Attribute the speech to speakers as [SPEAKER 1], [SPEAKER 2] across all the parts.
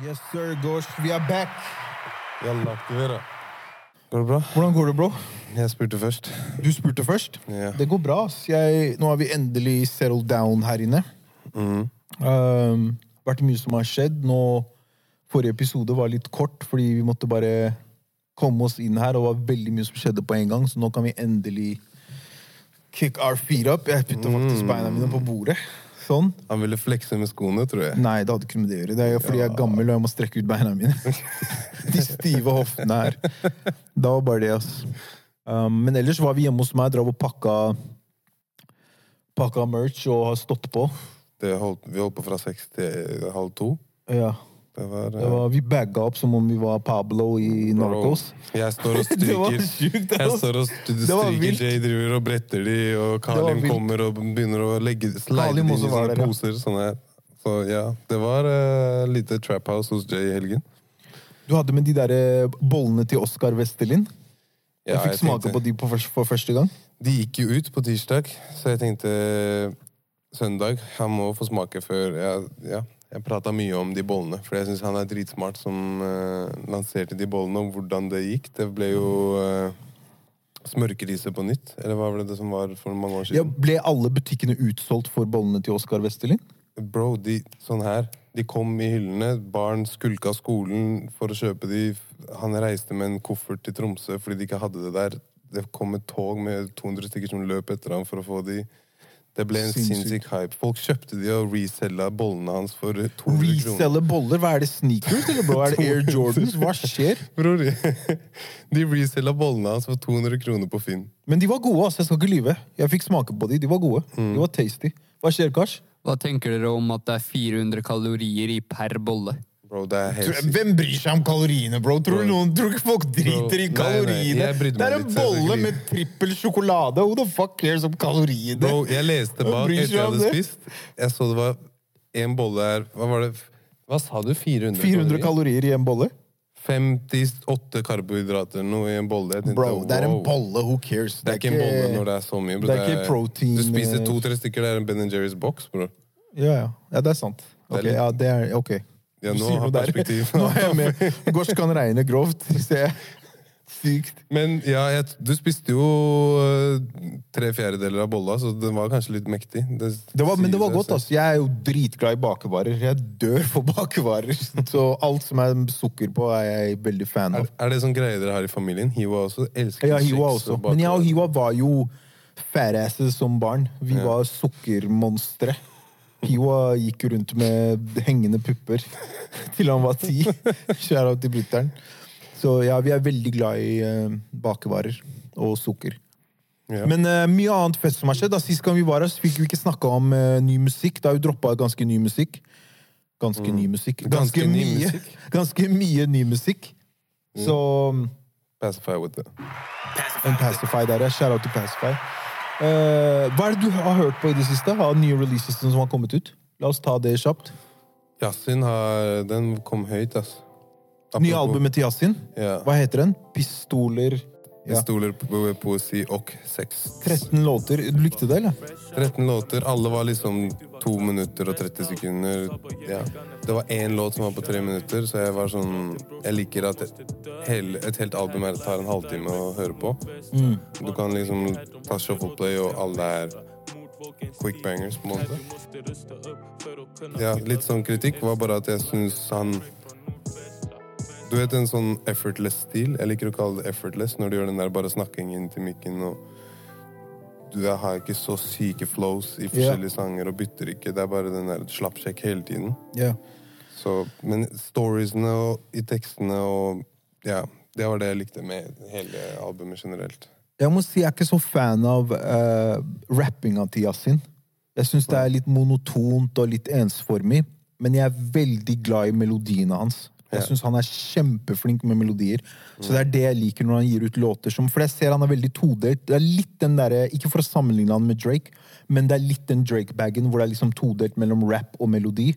[SPEAKER 1] Yes, sir, Gosh. Vi er back.
[SPEAKER 2] Jalla, aktivera. Går det bra?
[SPEAKER 1] Hvordan går det, bro?
[SPEAKER 2] Jeg spurte først.
[SPEAKER 1] Du spurte først.
[SPEAKER 2] Ja.
[SPEAKER 1] Det går bra. Jeg, nå har vi endelig settled down her inne.
[SPEAKER 2] Mm.
[SPEAKER 1] Um, vært mye som har skjedd. Nå, forrige episode var litt kort, fordi vi måtte bare komme oss inn her, og det var veldig mye som skjedde på en gang, så nå kan vi endelig kick our feet up. Jeg putta faktisk beina mine på bordet. Sånn.
[SPEAKER 2] Han ville flekse med skoene, tror jeg.
[SPEAKER 1] Nei, det hadde ikke noe med det å gjøre. Det er fordi jeg er gammel og jeg må strekke ut beina mine. De stive hoftene her. Det var bare det, ass. Um, men ellers var vi hjemme hos meg, drev og pakka Pakka merch og har stått på.
[SPEAKER 2] Det holdt, vi holdt på fra seks til halv to.
[SPEAKER 1] Ja.
[SPEAKER 2] Det var,
[SPEAKER 1] Det var, vi bagga opp som om vi var Pablo i Narcos.
[SPEAKER 2] Jeg står og stryker.
[SPEAKER 1] sjukt,
[SPEAKER 2] Jeg står og stryker. Jay driver og bretter de, og Kalim kommer og begynner å legge slide
[SPEAKER 1] Kalim
[SPEAKER 2] i sånne
[SPEAKER 1] ja.
[SPEAKER 2] poser. Sånne. Så ja, det var uh, lite trap house hos Jay i helgen.
[SPEAKER 1] Du hadde med de der eh, bollene til Oskar Westerlin. Jeg
[SPEAKER 2] Ja,
[SPEAKER 1] fikk smake
[SPEAKER 2] tenkte-
[SPEAKER 1] på de på første, for første gang.
[SPEAKER 2] De gikk jo ut på tirsdag, så jeg tenkte søndag Han må få smake før jeg, ja, jeg prata mye om de bollene, for jeg syns han er dritsmart som uh, lanserte de bollene, om hvordan det gikk. Det ble jo uh, smørkrise på nytt, eller hva var det det som var for mange år siden?
[SPEAKER 1] Ja, ble alle butikkene utsolgt for bollene til Oskar Westerlin?
[SPEAKER 2] Bro, de, sånn her. De kom i hyllene, barn skulka skolen for å kjøpe de. Han reiste med en koffert til Tromsø fordi de ikke hadde det der. Det kom et tog med 200 stykker som løp etter ham for å få de. Det ble en sinnssyk hype. Folk kjøpte de og resella bollene hans for 200 kroner.
[SPEAKER 1] Reselle boller? Hva er det? Sneakers, eller bro? Er det Air Jordans? Hva skjer?
[SPEAKER 2] Bror, de resella bollene hans for 200 kroner på Finn.
[SPEAKER 1] Men de var gode, altså. Jeg skal ikke lyve. Jeg fikk smake på de. De var gode. De var tasty. Hva skjer, Kars?
[SPEAKER 3] Hva tenker dere om at det er 400 kalorier i per bolle?
[SPEAKER 2] Bro.
[SPEAKER 1] Hvem bryr seg om kaloriene, bro? Tror du
[SPEAKER 2] Bro.
[SPEAKER 1] noen tror ikke folk driter
[SPEAKER 2] Bro,
[SPEAKER 1] i
[SPEAKER 2] nei, nei,
[SPEAKER 1] kaloriene? det er en bolle med trippel sjokolade. Who the fuck cares om kaloriene?
[SPEAKER 2] Bro, jeg leste bak etter jeg hadde spist. Jeg så det var en bolle her Hva var det? Hva sa du? 400?
[SPEAKER 1] 400 kalorier i en bolle?
[SPEAKER 2] 58 karbohydrater noe i en bolle. Tenkte,
[SPEAKER 1] Bro, det er en bolle. Who cares?
[SPEAKER 2] Det er ikke en bolle når det er så mye. Bro.
[SPEAKER 1] det er ikke protein,
[SPEAKER 2] Du spiser
[SPEAKER 1] eh,
[SPEAKER 2] to-tre stykker, det er en Ben Jerry's box, bro.
[SPEAKER 1] Ja, ja. ja, det er sant.
[SPEAKER 2] Det er
[SPEAKER 1] Ok,
[SPEAKER 2] litt-
[SPEAKER 1] ja, det er ok.
[SPEAKER 2] Ja, nå har
[SPEAKER 1] jeg
[SPEAKER 2] perspektiv.
[SPEAKER 1] Nå er jeg med. Gorsk kan regne grovt. Sykt.
[SPEAKER 2] Men ja, jeg, du spiste jo øh, tre fjerdedeler av bolla, så den var kanskje litt mektig. Det,
[SPEAKER 1] Det var, men det var
[SPEAKER 2] det,
[SPEAKER 1] godt, altså. Jeg er jo dritglad i bakevarer. Jeg dør for bakevarer. Så alt som er sukker på, er jeg veldig fan
[SPEAKER 2] Er,
[SPEAKER 1] av.
[SPEAKER 2] er det sånn greier dere har i familien? Hiwa også? Elsker
[SPEAKER 1] Ja, Hiwa også.
[SPEAKER 2] og
[SPEAKER 1] Men jeg og. Hiwa var jo fatasses som barn. Vi
[SPEAKER 2] Ja.
[SPEAKER 1] var sukkermonstre. Hiwa gikk jo rundt med hengende pupper til han var ti. Skjæra til brutter'n. Så ja, vi er veldig glad i uh, bakevarer og sukker.
[SPEAKER 2] Ja.
[SPEAKER 1] Men uh, mye annet fest som har skjedd. Da, Sist gang vi var her, så fikk vi ikke snakka om uh, ny musikk. Da har vi droppa ganske ny musikk. Ganske ny musikk. Ganske,
[SPEAKER 2] Ganske ny
[SPEAKER 1] mye.
[SPEAKER 2] musikk?
[SPEAKER 1] Ganske mye ny musikk. Så
[SPEAKER 2] Pacify with it.
[SPEAKER 1] En Pacify der, ja. Shout out Pacify. Eh, hva er det du har hørt på i det siste av nye releases som har kommet ut? La oss ta det kjapt.
[SPEAKER 2] Yasin har Den kom høyt, ass.
[SPEAKER 1] Nye albumet til Yasin.
[SPEAKER 2] Ja.
[SPEAKER 1] Hva heter den? Pistoler ja.
[SPEAKER 2] stoler på poesi og sex.
[SPEAKER 1] 13 låter. Du likte det, eller?
[SPEAKER 2] 13 låter. Alle var liksom 2 minutter og 30 sekunder. Ja. Det var én låt som var på 3 minutter, så jeg var sånn Jeg liker at et, helt album tar en halvtime å høre på.
[SPEAKER 1] Mm.
[SPEAKER 2] Du kan liksom ta shuffle play, og alle er quick bangers, på en måte. Ja, litt sånn kritikk var bare at jeg syns han Du vet en sånn effortless stil? Jeg liker å kalle det effortless når du gjør den der bare snakkingen til mikken og Du har ikke så syke flows i forskjellige sanger og bytter ikke. Det er bare den der slappsjekk hele tiden.
[SPEAKER 1] Yeah.
[SPEAKER 2] Så, men storiesene og i tekstene og Ja, det var det jeg likte med hele albumet generelt.
[SPEAKER 1] Jeg må si jeg er ikke så fan av uh, rappinga til Yasin. Jeg syns det er litt monotont og litt ensformig, men jeg er veldig glad i melodiene hans. Jeg syns han er kjempeflink med melodier. Så det er det jeg liker når han gir ut låter som For jeg ser han er veldig todelt. Det er litt den derre Ikke for å sammenligne han med Drake, men det er litt den Drake-bagen hvor det er liksom todelt mellom rap og melodi.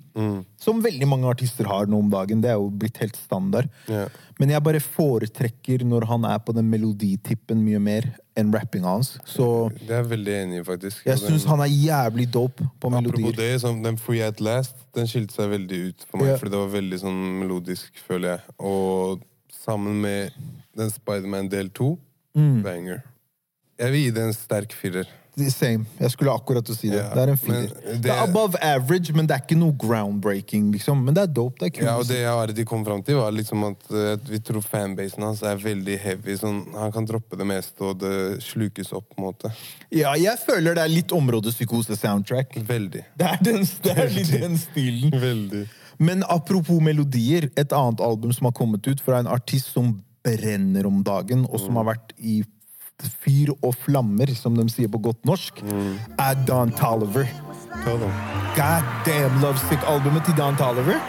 [SPEAKER 1] Som veldig mange artister har nå om dagen. Det er jo blitt helt standard.
[SPEAKER 2] Yeah.
[SPEAKER 1] Men jeg bare foretrekker når han er på den meloditippen mye mer, enn rappinga hans. Så
[SPEAKER 2] Det er jeg veldig enig i, faktisk.
[SPEAKER 1] jeg syns han er jævlig dope på melodier.
[SPEAKER 2] Apropos det, sånn, den Free At Last Den skilte seg veldig ut for meg,
[SPEAKER 1] Ja.
[SPEAKER 2] fordi det var veldig sånn melodisk, føler jeg. Og sammen med den Spiderman del to,
[SPEAKER 1] Mm.
[SPEAKER 2] banger. Jeg vil gi det en sterk firer.
[SPEAKER 1] Same. Jeg skulle akkurat å si det.
[SPEAKER 2] Ja,
[SPEAKER 1] Det er en firer.
[SPEAKER 2] det-
[SPEAKER 1] Det... er above average, men det er ikke noe groundbreaking, liksom. Men det er dope. Det er kult.
[SPEAKER 2] Ja, og det jeg og de kom fram til, var liksom at eh, vi tror fanbasen hans er veldig heavy. Sånn, han kan droppe det meste, og det slukes opp, på en måte.
[SPEAKER 1] Ja, jeg føler det er litt områdepsykose-soundtrack.
[SPEAKER 2] Veldig.
[SPEAKER 1] Det er, den, det er litt den stilen.
[SPEAKER 2] Veldig.
[SPEAKER 1] Men apropos melodier, et annet album som har kommet ut fra en artist som brenner om dagen, og som har vært i fyr og flammer, som de sier på godt norsk, er Don Toliver. God damn Lovesick-albumet til Don Toliver.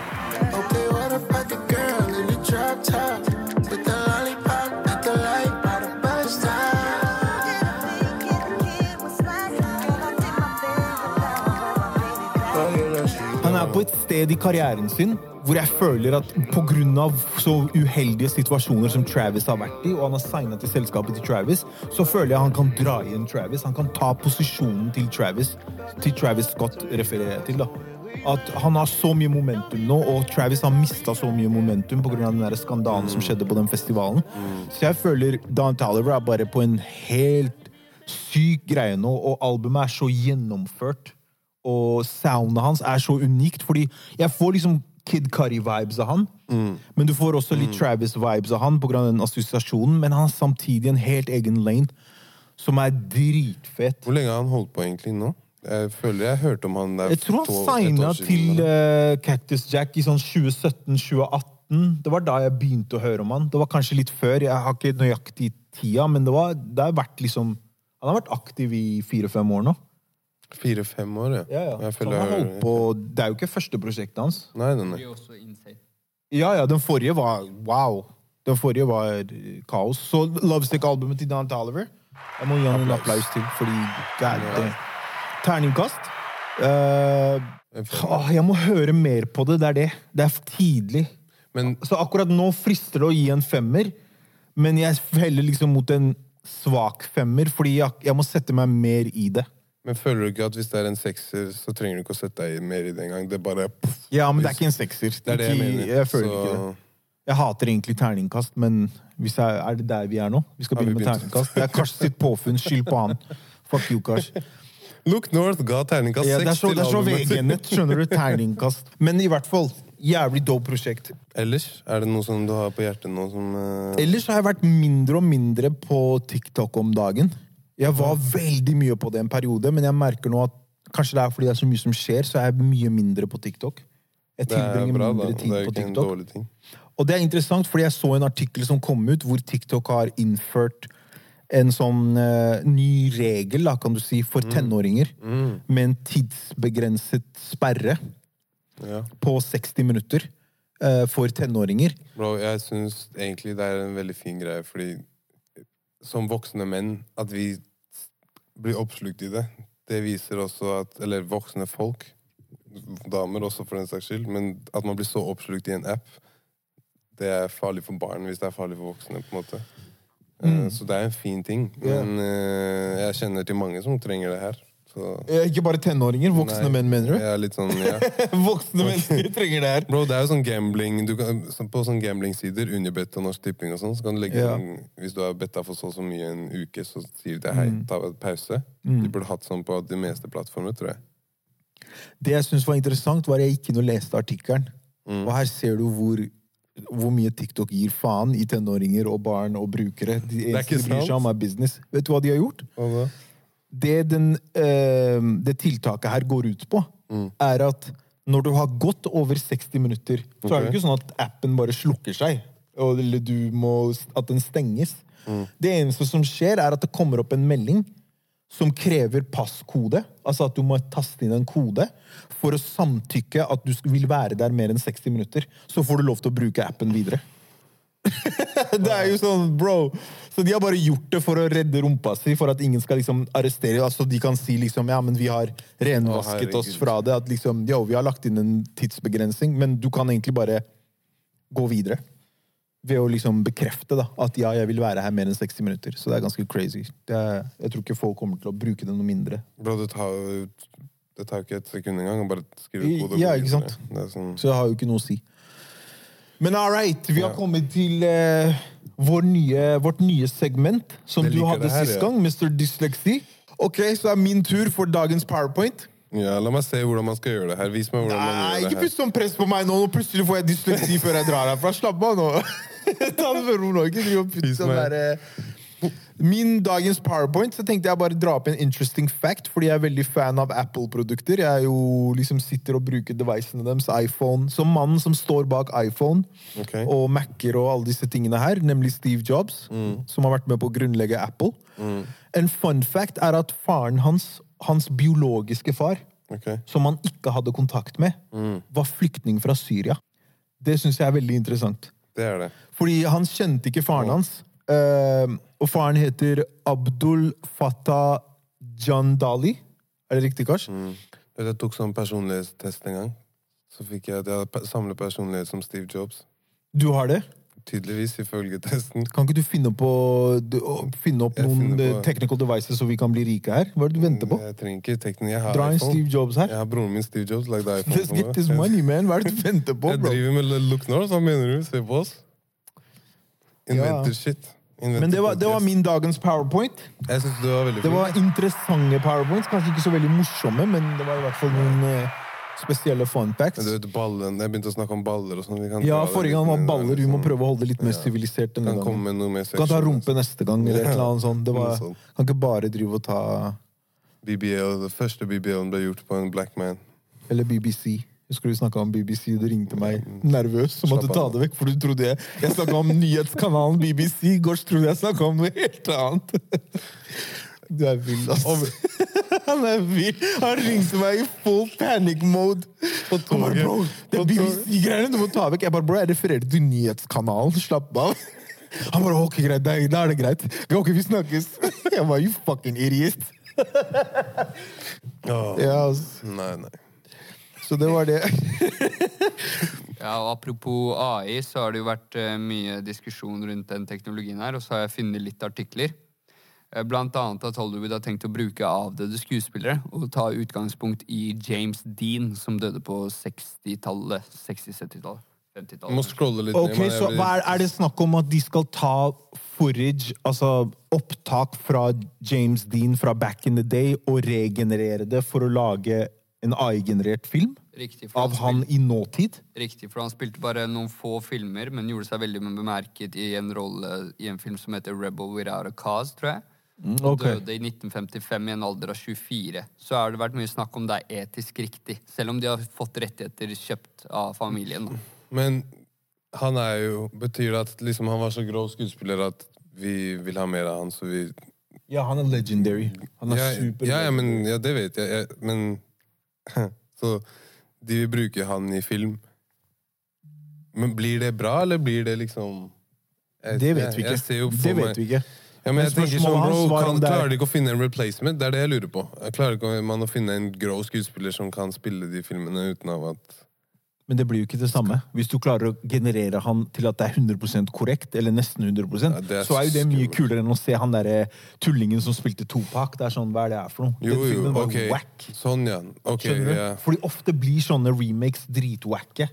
[SPEAKER 4] Okay, what about the girl in the?
[SPEAKER 1] På et sted i karrieren sin hvor jeg føler at pga. så uheldige situasjoner som Travis har vært i, og han har signa til selskapet til Travis, så føler jeg han kan dra igjen Travis. Han kan ta posisjonen til Travis, til Travis Scott refererer jeg til. da. At han har så mye momentum nå, og Travis har mista så mye momentum pga. den mm. skandalen som skjedde på den festivalen. Så jeg føler Don Toliver er bare på en helt syk greie nå, og albumet er så gjennomført og soundet hans er så unikt, fordi jeg får liksom Kid Cudi-vibes av han, men du får også litt Travis-vibes av han pga. den assosiasjonen, men han har samtidig en helt egen lane som er dritfett.
[SPEAKER 2] Hvor lenge har han holdt på egentlig nå? Jeg føler jeg hørte om han der
[SPEAKER 1] Jeg tror han signa til eh, Cactus Jack i sånn 2017-2018. Det var da jeg begynte å høre om han. Det var kanskje litt før. Jeg har ikke nøyaktig tida, men det, var, det har vært liksom Han har vært aktiv i fire-fem år nå.
[SPEAKER 2] Fire-fem år, ja.
[SPEAKER 1] Ja, ja.
[SPEAKER 2] Jeg føler
[SPEAKER 1] han har holdt på, det er jo ikke første prosjektet hans.
[SPEAKER 2] Nei, nei,
[SPEAKER 3] Det
[SPEAKER 2] nei.
[SPEAKER 1] Ja, ja, den forrige var wow. Den forrige var kaos. Så Lovestick-albumet til Don Toliver Jeg må gi han en applaus til, fordi gærent. Terningkast. Uh, jeg må høre mer på det. Det er det. Det er tidlig.
[SPEAKER 2] Men
[SPEAKER 1] Så akkurat nå frister det å gi en femmer, men jeg heller liksom mot en svak femmer, fordi jeg, jeg må sette meg mer i det.
[SPEAKER 2] Men føler du ikke at hvis det er en sekser, så trenger du ikke å sette deg mer i det engang? Det bare pff,
[SPEAKER 1] Ja, men det er ikke en sekser.
[SPEAKER 2] Det er det jeg mener.
[SPEAKER 1] Jeg føler
[SPEAKER 2] Så-
[SPEAKER 1] ikke det. Jeg hater egentlig terningkast, men jeg, er det der vi er nå? Vi skal begynne med terningkast. Det er Kars sitt påfunn. Skyld på han. Fuck you, Kars.
[SPEAKER 2] Look North ga terningkast
[SPEAKER 1] Ja, er
[SPEAKER 2] seks
[SPEAKER 1] til
[SPEAKER 2] til
[SPEAKER 1] det er så. VG-nett, skjønner du. Terningkast. Men i hvert fall, jævlig dope prosjekt.
[SPEAKER 2] Ellers, er det noe som du har på hjertet nå som uh...
[SPEAKER 1] Ellers har jeg vært mindre og mindre på TikTok om dagen. Jeg var veldig mye på det en periode, men jeg merker nå at kanskje det er fordi det er så mye som skjer, så er jeg mye mindre på TikTok. Jeg
[SPEAKER 2] er
[SPEAKER 1] tilbringer
[SPEAKER 2] bra,
[SPEAKER 1] mindre tid på TikTok. Og det er interessant, fordi jeg så en artikkel som kom ut, hvor TikTok har innført en sånn uh, ny regel, da, kan du si, for tenåringer. Med en tidsbegrenset sperre
[SPEAKER 2] Ja.
[SPEAKER 1] på 60 minutter uh, for tenåringer.
[SPEAKER 2] Bro, jeg syns egentlig det er en veldig fin greie, fordi som voksne menn, at vi blir oppslukt i det, det viser også at Eller voksne folk, damer også for den saks skyld, men at man blir så oppslukt i en app, det er farlig for barn hvis det er farlig for voksne, på en måte. Mm. Så det er en fin ting. Men yeah. jeg kjenner til mange som trenger det her. Så
[SPEAKER 1] ikke bare tenåringer, voksne
[SPEAKER 2] Nei,
[SPEAKER 1] menn, mener du?
[SPEAKER 2] Er litt sånn, ja.
[SPEAKER 1] voksne mennesker trenger det her.
[SPEAKER 2] Bro, det er jo sånn gambling du kan, På sånn gamblingsider, Unibet og Norsk Tipping og sånn, så kan du legge
[SPEAKER 1] Ja.
[SPEAKER 2] sånn Hvis du har betta for så og så mye en uke, så sier de hei,
[SPEAKER 1] Mm.
[SPEAKER 2] ta en pause. De burde hatt sånn på de meste plattformer, tror jeg.
[SPEAKER 1] Det jeg syns var interessant, var at jeg gikk inn og leste artikkelen. Og her ser du hvor, hvor mye TikTok gir faen i tenåringer og barn og brukere. De
[SPEAKER 2] er
[SPEAKER 1] eneste
[SPEAKER 2] ikke sant.
[SPEAKER 1] er business. Vet du hva de har gjort?
[SPEAKER 2] Hva?
[SPEAKER 1] Det, den, eh, det tiltaket her går ut på, er at når du har gått over 60 minutter, så er det ikke sånn at appen bare slukker seg, eller du må, at den stenges. Det eneste som skjer, er at det kommer opp en melding som krever passkode. Altså at du må taste inn en kode for å samtykke at du vil være der mer enn 60 minutter. Så får du lov til å bruke appen videre. det er jo sånn, bro. Så de har bare gjort det for å redde rumpa si, for at ingen skal liksom arrestere. Altså de kan si liksom, ja, men vi har renvasket
[SPEAKER 2] Å,
[SPEAKER 1] oss fra det. At liksom, jo, vi har lagt inn en tidsbegrensning, men du kan egentlig bare gå videre. ved å liksom bekrefte da, at ja, jeg vil være her mer enn 60 minutter. Så det er ganske crazy. Det er, jeg tror ikke folk kommer til å bruke det noe mindre.
[SPEAKER 2] Bro, det tar jo det tar ikke et sekund engang å bare skrive ut kode.
[SPEAKER 1] Ja, ikke sant?
[SPEAKER 2] Sånn,
[SPEAKER 1] Så det har jo ikke noe å si. Men all right, vi har kommet til uh, vår nye, vårt nye segment, som du hadde
[SPEAKER 2] her,
[SPEAKER 1] sist
[SPEAKER 2] ja.
[SPEAKER 1] gang, Mr. Dysleksi. Ok, så er min tur for dagens powerpoint.
[SPEAKER 2] ja, la meg se hvordan man skal gjøre det her. Vis meg hvordan man gjør det her.
[SPEAKER 1] putt sånn press på meg nå. Nå Plutselig får jeg dysleksi før jeg drar herfra. Slapp av nå. Ta det med ro nå. Ikke driv og putt sånn
[SPEAKER 2] meg.
[SPEAKER 1] der, eh. Min dagens powerpoint så tenkte jeg bare dra opp en interesting fact, fordi jeg er veldig fan av Apple-produkter. Jeg er jo liksom sitter og bruker devicene deres, iPhone, som mannen som står bak iPhone
[SPEAKER 2] okay.
[SPEAKER 1] og Mac-er og alle disse tingene her, nemlig Steve Jobs, som har vært med på å grunnlegge Apple. En fun fact er at faren hans, hans biologiske far,
[SPEAKER 2] okay.
[SPEAKER 1] som han ikke hadde kontakt med, var flyktning fra Syria. Det syns jeg er veldig interessant.
[SPEAKER 2] Det er det.
[SPEAKER 1] Fordi han kjente ikke faren hans. eh, og faren heter Abdul Fattah Jandali. Er det riktig, Kars?
[SPEAKER 2] Mm. Jeg tok sånn personlighetstest en gang. Så fikk jeg at jeg hadde samme personlighet som Steve Jobs.
[SPEAKER 1] Du har det?
[SPEAKER 2] Tydeligvis, ifølge testen.
[SPEAKER 1] Kan ikke du finne, på, du, finne opp
[SPEAKER 2] Jeg
[SPEAKER 1] noen eh,
[SPEAKER 2] på-
[SPEAKER 1] technical devices så vi kan bli rike her? Hva er det du venter på?
[SPEAKER 2] Jeg trenger ikke teknik, Jeg har
[SPEAKER 1] Dra inn. Steve Jobs her.
[SPEAKER 2] Jeg har broren min Steve Jobs lagd iPhone.
[SPEAKER 1] Let's get this money, man. Hva er det du venter på, bro?
[SPEAKER 2] Jeg driver med Look North, hva mener du? Se på oss. Inventer shit.
[SPEAKER 1] Men det var, det var min dagens powerpoint.
[SPEAKER 2] Jeg synes Det var veldig
[SPEAKER 1] Det var interessante powerpoints. Kanskje ikke så veldig morsomme, men det var i hvert fall noen eh, spesielle fun facts.
[SPEAKER 2] Du vet, ballen, Jeg begynte å snakke om baller og sånn. Vi kan
[SPEAKER 1] Ja, forrige gang var baller. Vi må
[SPEAKER 2] liksom.
[SPEAKER 1] prøve å holde det litt mer
[SPEAKER 2] Ja.
[SPEAKER 1] sivilisert denne
[SPEAKER 2] Kan
[SPEAKER 1] gangen. Kan ta rumpe neste gang, eller et eller annet sånt. Det var, kan ikke bare drive og ta
[SPEAKER 2] BBL, Det første BBL-en ble gjort på en black man.
[SPEAKER 1] Eller BBC. Husker du snakka om BBC? Du ringte meg nervøs og måtte ta det vekk, for du trodde jeg Jeg snakka om nyhetskanalen BBC. Gors trodde jeg snakka om noe helt annet. Du er vill, ass. Han er vill. Han ringte meg i full panic mode. Han bare,
[SPEAKER 2] toget.
[SPEAKER 1] bro, det er BBC-greiene du må ta vekk. Jeg bare, bro, jeg refererer til nyhetskanalen. Slapp av. Han bare, ok, greit, da er det greit. Ok, vi snakkes. Jeg bare, you fucking idiot. Ja, ass.
[SPEAKER 2] Nei, nei.
[SPEAKER 1] Så det var det.
[SPEAKER 3] Ja, og Apropos AI, så har det jo vært eh, mye diskusjon rundt den teknologien her, og så har jeg funnet litt artikler. Eh, Blant annet at Hollywood har tenkt å bruke avdøde skuespillere og ta utgangspunkt i James Dean, som døde på 60-tallet. 60-70-tallet.
[SPEAKER 2] Må
[SPEAKER 3] 50-tallet.
[SPEAKER 2] scrolle litt
[SPEAKER 1] Ok,
[SPEAKER 2] ned.
[SPEAKER 1] så
[SPEAKER 2] blir-
[SPEAKER 1] hva er, er det snakk om at de skal ta footage, altså opptak fra James Dean fra back in the day, og regenerere det for å lage en AI-generert film
[SPEAKER 3] Riktig,
[SPEAKER 1] av han i nåtid?
[SPEAKER 3] Riktig, for han spilte bare noen få filmer, men gjorde seg veldig bemerket i en rolle i en film som heter Rebel Without a Cause, tror jeg.
[SPEAKER 1] Mm,
[SPEAKER 3] Og døde i 1955 i en alder av 24. Så har det vært mye snakk om det er etisk riktig, selv om de har fått rettigheter kjøpt av familien. Da.
[SPEAKER 2] Men han er jo Betyr det at liksom, han var så grov skuespiller at vi vil ha mer av han, så vi
[SPEAKER 1] Ja, han er legendary. Han er
[SPEAKER 2] ja,
[SPEAKER 1] super
[SPEAKER 2] ja, ja, men, ja, det vet jeg. jeg men Så de vil bruke han i film. Men blir det bra, eller blir det liksom jeg,
[SPEAKER 1] Det vet vi
[SPEAKER 2] Jeg, jeg
[SPEAKER 1] ikke. Det
[SPEAKER 2] meg
[SPEAKER 1] vet vi ikke.
[SPEAKER 2] Ja, men
[SPEAKER 1] Men
[SPEAKER 2] jeg tenker sånn, bro, kan,
[SPEAKER 1] er-
[SPEAKER 2] Klarer de ikke å finne en replacement? Det er det jeg lurer på. Jeg klarer ikke man å finne en grov skuespiller som kan spille de filmene uten av at
[SPEAKER 1] Men det blir jo ikke det samme. Hvis du klarer å generere han til at det er 100 korrekt, eller nesten 100
[SPEAKER 2] Ja, er
[SPEAKER 1] så er jo det mye kulere enn å se han derre tullingen som spilte Topak. Det er sånn, Hva er det her for noe?
[SPEAKER 2] Jo, jo,
[SPEAKER 1] filmen var
[SPEAKER 2] ok.
[SPEAKER 1] whack.
[SPEAKER 2] Sånn, ja. Okay,
[SPEAKER 1] Skjønner du?
[SPEAKER 2] Yeah.
[SPEAKER 1] Fordi ofte blir sånne remakes dritwacke.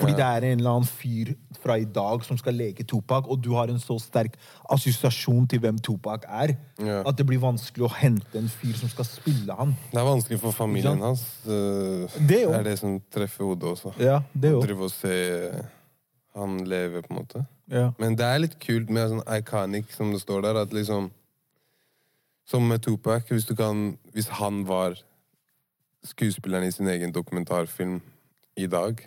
[SPEAKER 1] Fordi det er en eller annen fyr fra i dag som skal leke Topak, og du har en så sterk assosiasjon til hvem Topak er,
[SPEAKER 2] Ja.
[SPEAKER 1] at det blir vanskelig å hente en fyr som skal spille han.
[SPEAKER 2] Det er vanskelig for familien hans.
[SPEAKER 1] Det, Det
[SPEAKER 2] er det som treffer hodet også.
[SPEAKER 1] Ja, det
[SPEAKER 2] Å drive og se han leve, på en måte.
[SPEAKER 1] Ja.
[SPEAKER 2] Men det er litt kult med sånn iconic, som det står der, at liksom Som med Topak, hvis du kan Hvis han var skuespilleren i sin egen dokumentarfilm i dag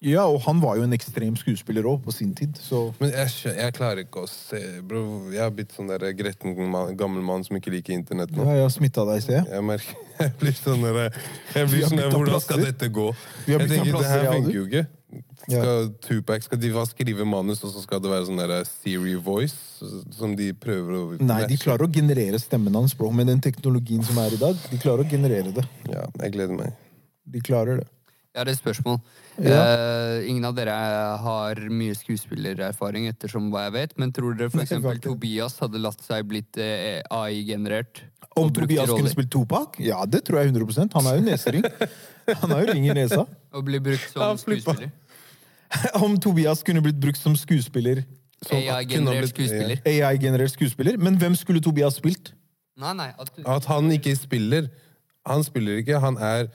[SPEAKER 1] ja, og han var jo en ekstrem skuespiller òg, på sin tid, så
[SPEAKER 2] Men jeg, jeg klarer ikke å se Bro, jeg har blitt sånn der gretten man- gammel mann som ikke liker internett nå.
[SPEAKER 1] Ja, jeg har smitta deg, i jeg.
[SPEAKER 2] Jeg merker Jeg blir sånn der, Jeg blir sånn der, Hvordan skal dette gå? Jeg tenker, det her funker jo ikke. Skal Tupac skal de skrive manus, og så skal det være sånn der Siri voice som de prøver å
[SPEAKER 1] Nei, de klarer å generere stemmen hans, bro. Med den teknologien som er i dag, de klarer å generere det.
[SPEAKER 2] Ja, jeg gleder meg.
[SPEAKER 1] De klarer det.
[SPEAKER 3] Jeg har et spørsmål.
[SPEAKER 1] Ja.
[SPEAKER 3] Uh, ingen av dere har mye skuespillererfaring, ettersom hva jeg vet, men tror dere f.eks. Tobias hadde latt seg blitt uh, AI-generert?
[SPEAKER 1] Om Tobias kunne spilt Topak? Ja, det tror jeg 100% Han er jo nesering. Han har jo ring i nesa.
[SPEAKER 3] Og blir brukt som skuespiller?
[SPEAKER 1] Om Tobias kunne blitt brukt som skuespiller,
[SPEAKER 3] AI-generert skuespiller?
[SPEAKER 1] AI-generert skuespiller, men hvem skulle Tobias spilt?
[SPEAKER 3] Nei, nei. At,
[SPEAKER 2] At han ikke spiller. Han spiller ikke. Han er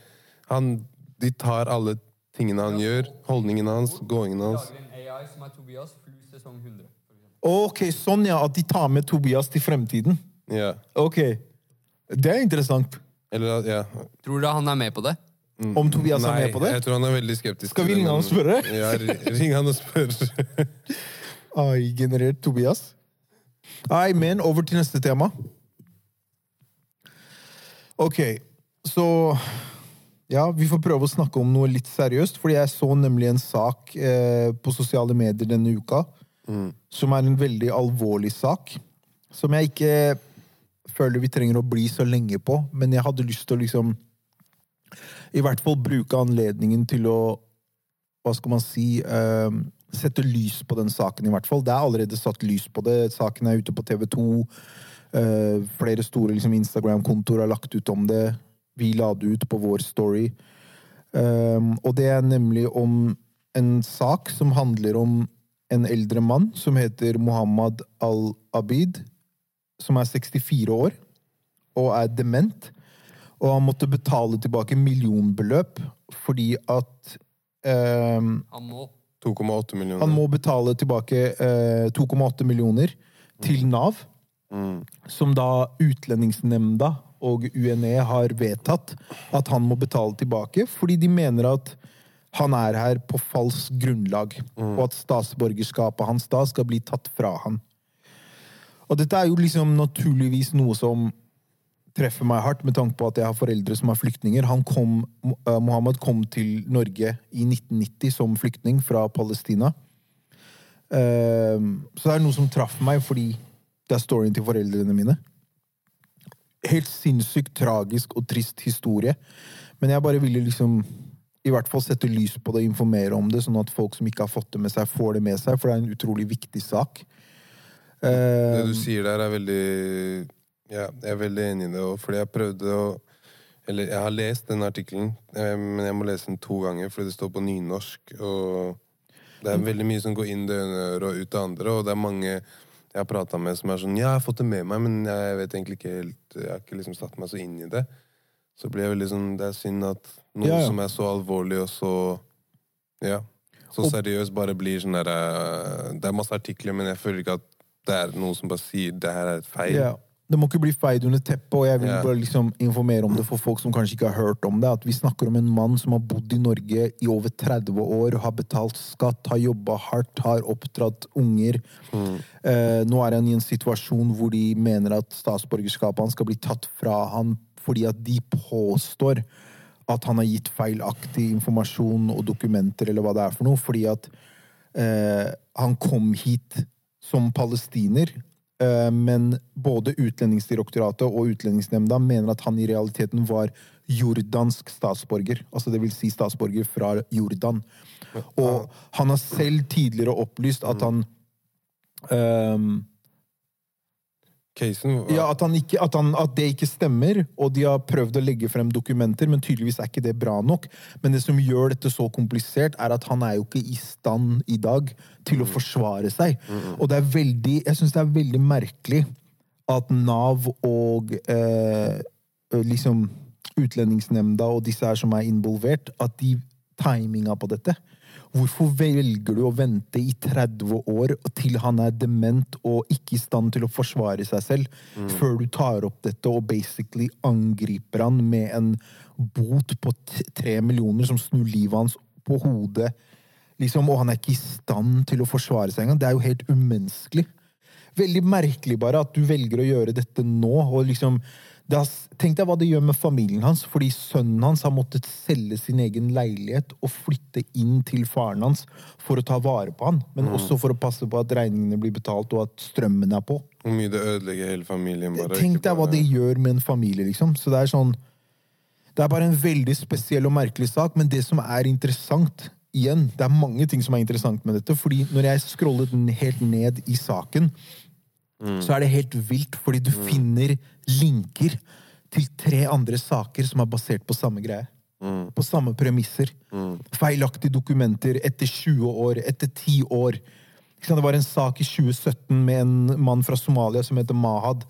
[SPEAKER 2] han, De tar alle tingene han gjør. Holdningen hans, gåingen hans.
[SPEAKER 3] lager en AI som Tobias, flus sesong 100. for eksempel.
[SPEAKER 1] Ok, sånn ja, at de tar med Tobias til fremtiden.
[SPEAKER 2] Ja.
[SPEAKER 1] Ok, det er interessant.
[SPEAKER 2] Eller at- ja.
[SPEAKER 3] Tror du han er med på det?
[SPEAKER 1] Om Tobias
[SPEAKER 2] Nei,
[SPEAKER 1] er med på det?
[SPEAKER 2] jeg tror han er veldig skeptisk.
[SPEAKER 1] Skal vi
[SPEAKER 2] til
[SPEAKER 1] ringe han og spørre?
[SPEAKER 2] Ja, ri- ring han og spørre.
[SPEAKER 1] AI-generert Tobias. Nei, men over til neste tema. Ok, så Ja, vi får prøve å snakke om noe litt seriøst, fordi jeg så nemlig en sak eh, på sosiale medier denne uka som er en veldig alvorlig sak. Som jeg ikke føler vi trenger å bli så lenge på, men jeg hadde lyst til å liksom I hvert fall bruke anledningen til å hva skal man si eh, Sette lys på den saken, i hvert fall. Det er allerede satt lys på det. Saken er ute på TV 2. Eh, flere store liksom, Instagram-kontoer har lagt ut om det. Vi la det ut på vår story. Um, og det er nemlig om en sak som handler om en eldre mann som heter Mohammed al-Abid, som er 64 år og er dement. Og han måtte betale tilbake millionbeløp fordi at um,
[SPEAKER 3] Han må.
[SPEAKER 2] 2,8 millioner.
[SPEAKER 1] han må betale tilbake uh, 2,8 millioner til Nav,
[SPEAKER 2] Mm.
[SPEAKER 1] som da Utlendingsnemnda og UNE har vedtatt at han må betale tilbake, fordi de mener at han er her på falsk grunnlag, og at statsborgerskapet hans da skal bli tatt fra han. Og dette er jo liksom naturligvis noe som treffer meg hardt, med tanke på at jeg har foreldre som er flyktninger. Han kom, eh, Mohammed kom til Norge i 1990 som flyktning fra Palestina. Eh, så det er noe som traff meg, fordi det er storyen til foreldrene mine. Helt sinnssykt tragisk og trist historie. Men jeg bare ville liksom i hvert fall sette lys på det og informere om det, sånn at folk som ikke har fått det med seg, får det med seg, for det er en utrolig viktig sak.
[SPEAKER 2] Det
[SPEAKER 1] Eh,
[SPEAKER 2] du sier der, er veldig Ja, jeg er veldig enig i det. Og fordi jeg prøvde å Eller jeg har lest den artikkelen, eh, men jeg må lese den to ganger fordi det står på nynorsk. Og det er veldig mye som går inn det ene øret og ut det andre. Og det er mange jeg har prata med som er sånn Ja, jeg har fått det med meg, men jeg vet egentlig ikke helt Jeg har ikke liksom satt meg så inn i det. Så blir jeg veldig sånn Det er synd at noe
[SPEAKER 1] Ja, ja.
[SPEAKER 2] som er så alvorlig og så Ja. Så seriøst bare blir sånn der eh, Det er masse artikler, men jeg føler ikke at det er noen som bare sier det her er et feil.
[SPEAKER 1] Ja. Det må ikke bli feid under teppet, og jeg vil bare liksom informere om det for folk som kanskje ikke har hørt om det. At vi snakker om en mann som har bodd i Norge i over 30 år, har betalt skatt, har jobba hardt, har oppdratt unger. Eh, nå er han i en situasjon hvor de mener at statsborgerskapet hans skal bli tatt fra han fordi at de påstår at han har gitt feilaktig informasjon og dokumenter, eller hva det er for noe, fordi at eh, han kom hit som palestiner, men både Utlendingsdirektoratet og Utlendingsnemnda mener at han i realiteten var jordansk statsborger. Altså det vil si statsborger fra Jordan. Og han har selv tidligere opplyst at han ehm,
[SPEAKER 2] Casen var
[SPEAKER 1] ja, at, han ikke, at, han, at det ikke stemmer, og de har prøvd å legge frem dokumenter, men tydeligvis er ikke det bra nok. Men det som gjør dette så komplisert, er at han er jo ikke i stand i dag til å forsvare seg. Og det er veldig, jeg syns det er veldig merkelig at Nav og eh, liksom Utlendingsnemnda og disse her som er involvert, at de timinga på dette Hvorfor velger du å vente i 30 år til han er dement og ikke i stand til å forsvare seg selv, før du tar opp dette og basically angriper han med en bot på tre millioner som snur livet hans på hodet, liksom, og han er ikke i stand til å forsvare seg engang? Det er jo helt umenneskelig. Veldig merkelig bare at du velger å gjøre dette nå. og liksom har, Tenk deg hva det gjør med familien hans, fordi sønnen hans har måttet selge sin egen leilighet og flytte inn til faren hans for å ta vare på han, men også for å passe på at regningene blir betalt og at strømmen er på.
[SPEAKER 2] Hvor mye det ødelegger hele familien. bare.
[SPEAKER 1] Tenk deg hva det gjør med en familie, liksom. Så det er sånn Det er bare en veldig spesiell og merkelig sak, men det som er interessant Igjen, det er mange ting som er interessant med dette, fordi når jeg scrollet helt ned i saken, så er det helt vilt, fordi du finner linker til tre andre saker som er basert på samme greie. På samme premisser. Feilaktige dokumenter etter 20 år, etter 10 år. Det var en sak i 2017 med en mann fra Somalia som heter Mahad.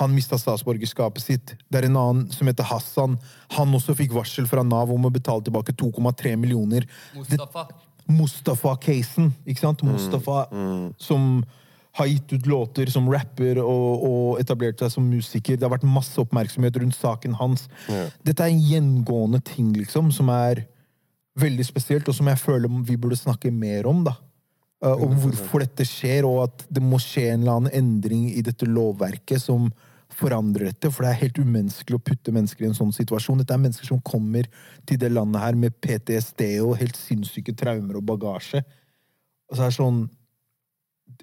[SPEAKER 1] Han mista statsborgerskapet sitt. Det er en annen som heter Hassan. Han også fikk varsel fra Nav om å betale tilbake 2,3 millioner.
[SPEAKER 3] Mustafa.
[SPEAKER 1] Mustafa-casen. ikke sant? Mustafa som har gitt ut låter som rapper og, og etablert seg som musiker. Det har vært masse oppmerksomhet rundt saken hans. Dette er en gjengående ting liksom, som er veldig spesielt, og som jeg føler vi burde snakke mer om. da. Uh, om hvorfor dette skjer, og at det må skje en eller annen endring i dette lovverket som forandrer dette. For det er helt umenneskelig å putte mennesker i en sånn situasjon. Dette er mennesker som kommer til det landet her med PTSD og helt sinnssyke traumer og bagasje. Og så er det sånn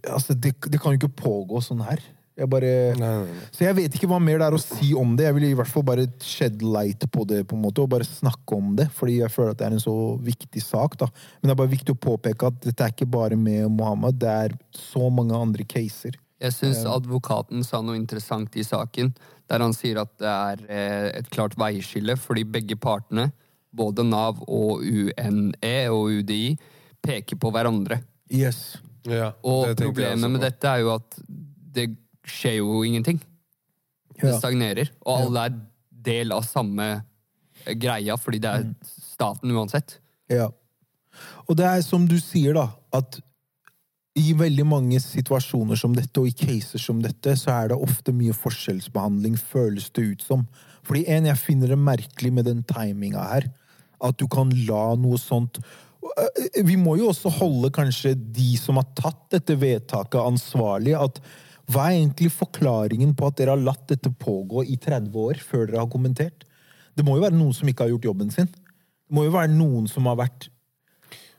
[SPEAKER 1] Altså, det, det kan jo ikke pågå sånn her. Jeg bare
[SPEAKER 2] Nei, nei, nei.
[SPEAKER 1] Så jeg vet ikke hva mer det er å si om det. Jeg vil i hvert fall bare shed light på det, på en måte, og bare snakke om det. Fordi jeg føler at det er en så viktig sak. da. Men det er bare viktig å påpeke at dette er ikke bare med Mohammed, det er så mange andre caser.
[SPEAKER 3] Jeg syns advokaten sa noe interessant i saken, der han sier at det er eh, et klart veiskille, fordi begge partene, både Nav og UNE og UDI, peker på hverandre.
[SPEAKER 1] Yes.
[SPEAKER 2] Ja,
[SPEAKER 3] Og
[SPEAKER 2] det
[SPEAKER 3] problemet med dette er jo at det skjer jo ingenting. Det stagnerer. Og alle er del av samme greia, fordi det er
[SPEAKER 2] Mm.
[SPEAKER 3] staten uansett.
[SPEAKER 1] Ja. Og det er som du sier, da, at i veldig mange situasjoner som dette, og i caser som dette, så er det ofte mye forskjellsbehandling, føles det ut som. Fordi en, jeg finner det merkelig med den timinga her. At du kan la noe sånt Vi må jo også holde kanskje de som har tatt dette vedtaket, ansvarlig. At hva er egentlig forklaringen på at dere har latt dette pågå i 30 år før dere har kommentert? Det må jo være noen som ikke har gjort jobben sin. Det må jo være noen som har vært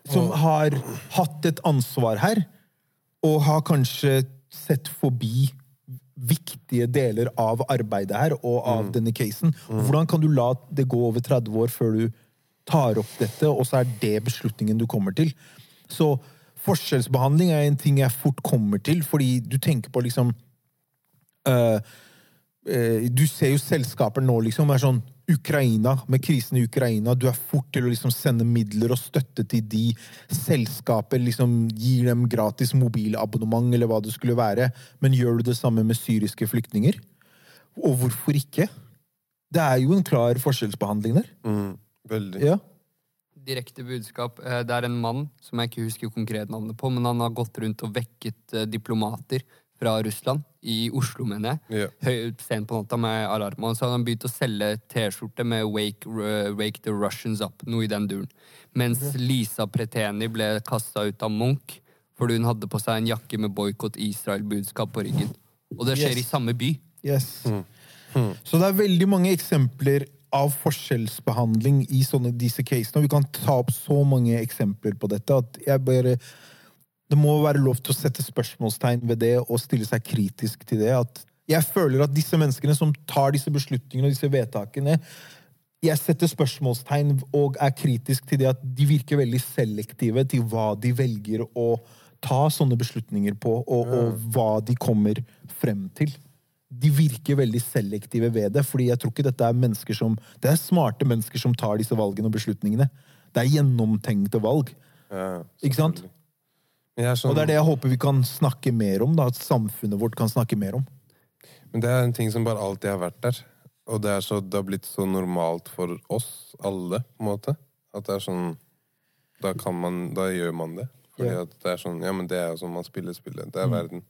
[SPEAKER 1] Som har hatt et ansvar her, og har kanskje sett forbi viktige deler av arbeidet her og av denne casen. Hvordan kan du la det gå over 30 år før du tar opp dette, og så er det beslutningen du kommer til? Så forskjellsbehandling er en ting jeg fort kommer til, fordi du tenker på liksom øh, eh, Du ser jo selskaper nå, liksom. er sånn Ukraina, med krisen i Ukraina. Du er fort til å liksom sende midler og støtte til de. Selskaper liksom gir dem gratis mobilabonnement, eller hva det skulle være. Men gjør du det samme med syriske flyktninger? Og hvorfor ikke? Det er jo en klar forskjellsbehandling der.
[SPEAKER 2] Mm, veldig.
[SPEAKER 1] Ja.
[SPEAKER 3] Direkte budskap. Eh, Det er en mann som jeg ikke husker konkret navnet på, men han har gått rundt og vekket eh, diplomater fra Russland, i Oslo, mener jeg.
[SPEAKER 2] Ja.
[SPEAKER 3] Høy, sent på natta med alarm. Og så hadde han begynt å selge T-skjorte med wake, uh, 'Wake the Russians Up', noe i den duren. Mens Lisa Preteni ble kasta ut av Munch fordi hun hadde på seg en jakke med boikott Israel-budskap på ryggen. Og det skjer
[SPEAKER 1] Yes.
[SPEAKER 3] i samme by.
[SPEAKER 1] Yes. Så det er veldig mange eksempler av forskjellsbehandling i sånne, disse casene. Og vi kan ta opp så mange eksempler på dette at jeg bare Det må være lov til å sette spørsmålstegn ved det og stille seg kritisk til det. At jeg føler at disse menneskene som tar disse beslutningene og disse vedtakene jeg setter spørsmålstegn og er kritisk til det at de virker veldig selektive til hva de velger å ta sånne beslutninger på, og, og hva de kommer frem til. De virker veldig selektive ved det, fordi jeg tror ikke dette er mennesker som Det er smarte mennesker som tar disse valgene og beslutningene. Det er gjennomtenkte valg.
[SPEAKER 2] Ja,
[SPEAKER 1] Ikke sant?
[SPEAKER 2] sånn,
[SPEAKER 1] Og det er det jeg håper vi kan snakke mer om. da, At samfunnet vårt kan snakke mer om.
[SPEAKER 2] Men det er en ting som bare alltid har vært der. Og det, er så, det har blitt så normalt for oss alle, på en måte. At det er sånn Da kan man Da gjør man det. Fordi
[SPEAKER 1] Ja.
[SPEAKER 2] at det er sånn Ja, men det er jo sånn man spiller spillet. Det er verden.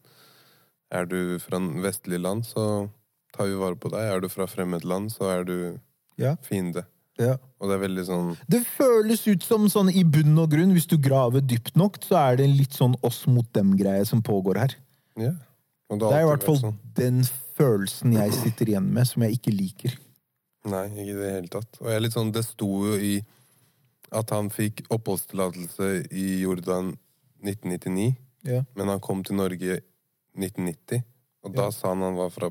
[SPEAKER 2] Er du fra en vestlig land, så tar vi vare på deg. Er du fra fremmed land, så er du
[SPEAKER 1] Ja.
[SPEAKER 2] fiende.
[SPEAKER 1] Ja.
[SPEAKER 2] Og det er veldig sånn
[SPEAKER 1] Det føles ut som sånn i bunn og grunn, hvis du graver dypt nok, så er det en litt sånn oss mot dem-greie som pågår her.
[SPEAKER 2] Ja. Og
[SPEAKER 1] Det er i hvert fall
[SPEAKER 2] sånn.
[SPEAKER 1] den følelsen jeg sitter igjen med, som jeg ikke liker.
[SPEAKER 2] Nei, ikke i det hele tatt. Og jeg er litt sånn, det sto jo i at han fikk oppholdstillatelse i Jordan 1999,
[SPEAKER 1] Ja.
[SPEAKER 2] men han kom til Norge 1990. Og da sa han han var fra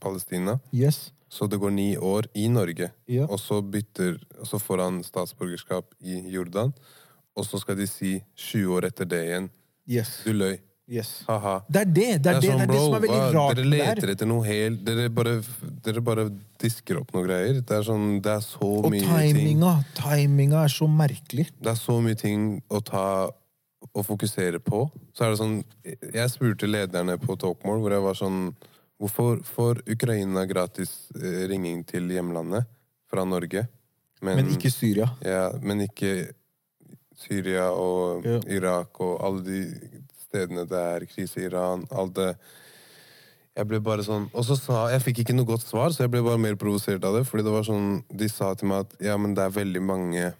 [SPEAKER 2] Palestina.
[SPEAKER 1] Yes.
[SPEAKER 2] Så det går ni år i Norge,
[SPEAKER 1] Ja.
[SPEAKER 2] og så bytter Og så får han statsborgerskap i Jordan, og så skal de si 20 år etter det igjen
[SPEAKER 1] Yes.
[SPEAKER 2] Du løy.
[SPEAKER 1] yes.
[SPEAKER 2] Ha-ha.
[SPEAKER 1] Det er det det, er det, det, er det som er veldig
[SPEAKER 2] rart
[SPEAKER 1] rart
[SPEAKER 2] Dere leter etter noe helt dere bare, dere bare disker opp noe greier. Det er sånn, det er så
[SPEAKER 1] Og
[SPEAKER 2] mye ting
[SPEAKER 1] timinga, timinga er så merkelig.
[SPEAKER 2] Det er så mye ting å ta og fokusere på. Så er det sånn Jeg spurte lederne på Talkmore hvor jeg var sånn Hvorfor får Ukraina gratis eh, ringing til hjemlandet fra Norge?
[SPEAKER 1] Men ikke Syria.
[SPEAKER 2] ja, men ikke Syria og
[SPEAKER 1] Ja.
[SPEAKER 2] Irak og alle de stedene det er krise i Iran. Alt det Jeg ble bare sånn Og så sa Jeg fikk ikke noe godt svar, så jeg ble bare mer provosert av det. Fordi det var sånn De sa til meg at ja, men det er veldig mange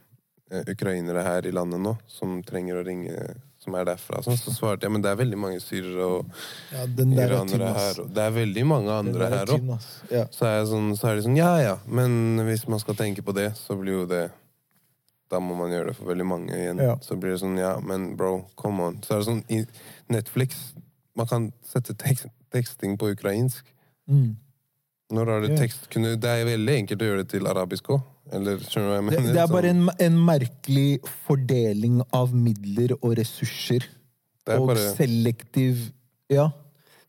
[SPEAKER 2] ukrainere her i landet nå som trenger å ringe Som er derfra. Sånn, så svarte jeg men det er veldig mange syrere og
[SPEAKER 1] Ja, er
[SPEAKER 2] iranere her. Og det er veldig mange andre
[SPEAKER 1] er
[SPEAKER 2] her òg.
[SPEAKER 1] Ja.
[SPEAKER 2] Så er, sånn, så er de sånn, ja ja, men hvis man skal tenke på det, så blir jo det Da må man gjøre det for veldig mange igjen.
[SPEAKER 1] Ja.
[SPEAKER 2] Så blir det sånn, ja, men bro, come on. Så er det sånn, i Netflix Man kan sette tekst, teksting på ukrainsk.
[SPEAKER 1] Mm.
[SPEAKER 2] Når har du tekst Det er veldig enkelt å gjøre det til arabisk òg. Eller skjønner du hva jeg
[SPEAKER 1] Det,
[SPEAKER 2] mener?
[SPEAKER 1] det er bare
[SPEAKER 2] Sånn,
[SPEAKER 1] en, en merkelig fordeling av midler og ressurser.
[SPEAKER 2] det er
[SPEAKER 1] og
[SPEAKER 2] bare,
[SPEAKER 1] selektiv Ja.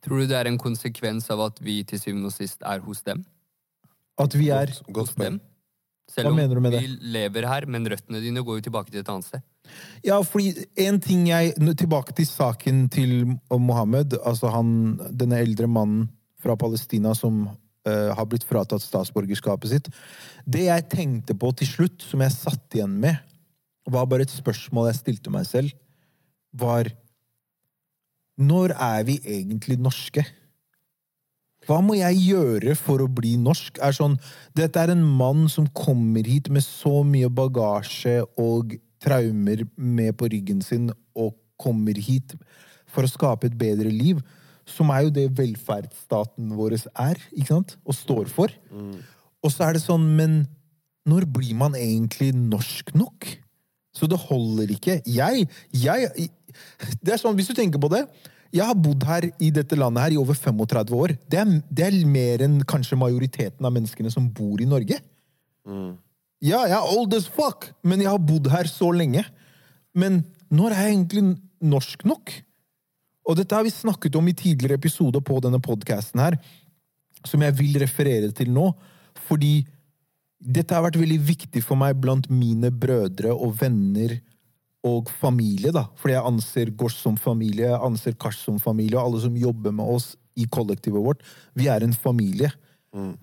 [SPEAKER 3] Tror du det er en konsekvens av at vi til syvende og sist er hos dem?
[SPEAKER 1] At vi er
[SPEAKER 2] godt, godt
[SPEAKER 3] Hos dem? Selv
[SPEAKER 1] Hva
[SPEAKER 3] om
[SPEAKER 1] mener du med
[SPEAKER 3] vi lever her, men røttene dine går jo tilbake til et annet sted.
[SPEAKER 1] Ja, fordi en ting jeg Tilbake til saken til Mohammed. Altså han, denne eldre mannen fra Palestina som eh, har blitt fratatt statsborgerskapet sitt. Det jeg tenkte på til slutt, som jeg satt igjen med, var bare et spørsmål jeg stilte meg selv, var Når er vi egentlig norske? Hva må jeg gjøre for å bli norsk? Er sånn, dette er en mann som kommer hit med så mye bagasje og traumer med på ryggen sin, og kommer hit for å skape et bedre liv, som er jo det velferdsstaten vår er, ikke sant? Og står for. Og så er det sånn, men når blir man egentlig norsk nok? Så det holder ikke. Jeg, jeg Det er sånn, hvis du tenker på det Jeg har bodd her i dette landet her i over 35 år. Det er, det er mer enn kanskje majoriteten av menneskene som bor i Norge. Ja, jeg er old as fuck, men jeg har bodd her så lenge. Men når er jeg egentlig norsk nok? Og dette har vi snakket om i tidligere episoder på denne podcasten her, som jeg vil referere til nå, fordi dette har vært veldig viktig for meg blant mine brødre og venner og familie, da. Fordi jeg anser Gosh som familie, jeg anser Kars som familie, og alle som jobber med oss i kollektivet vårt. Vi er en familie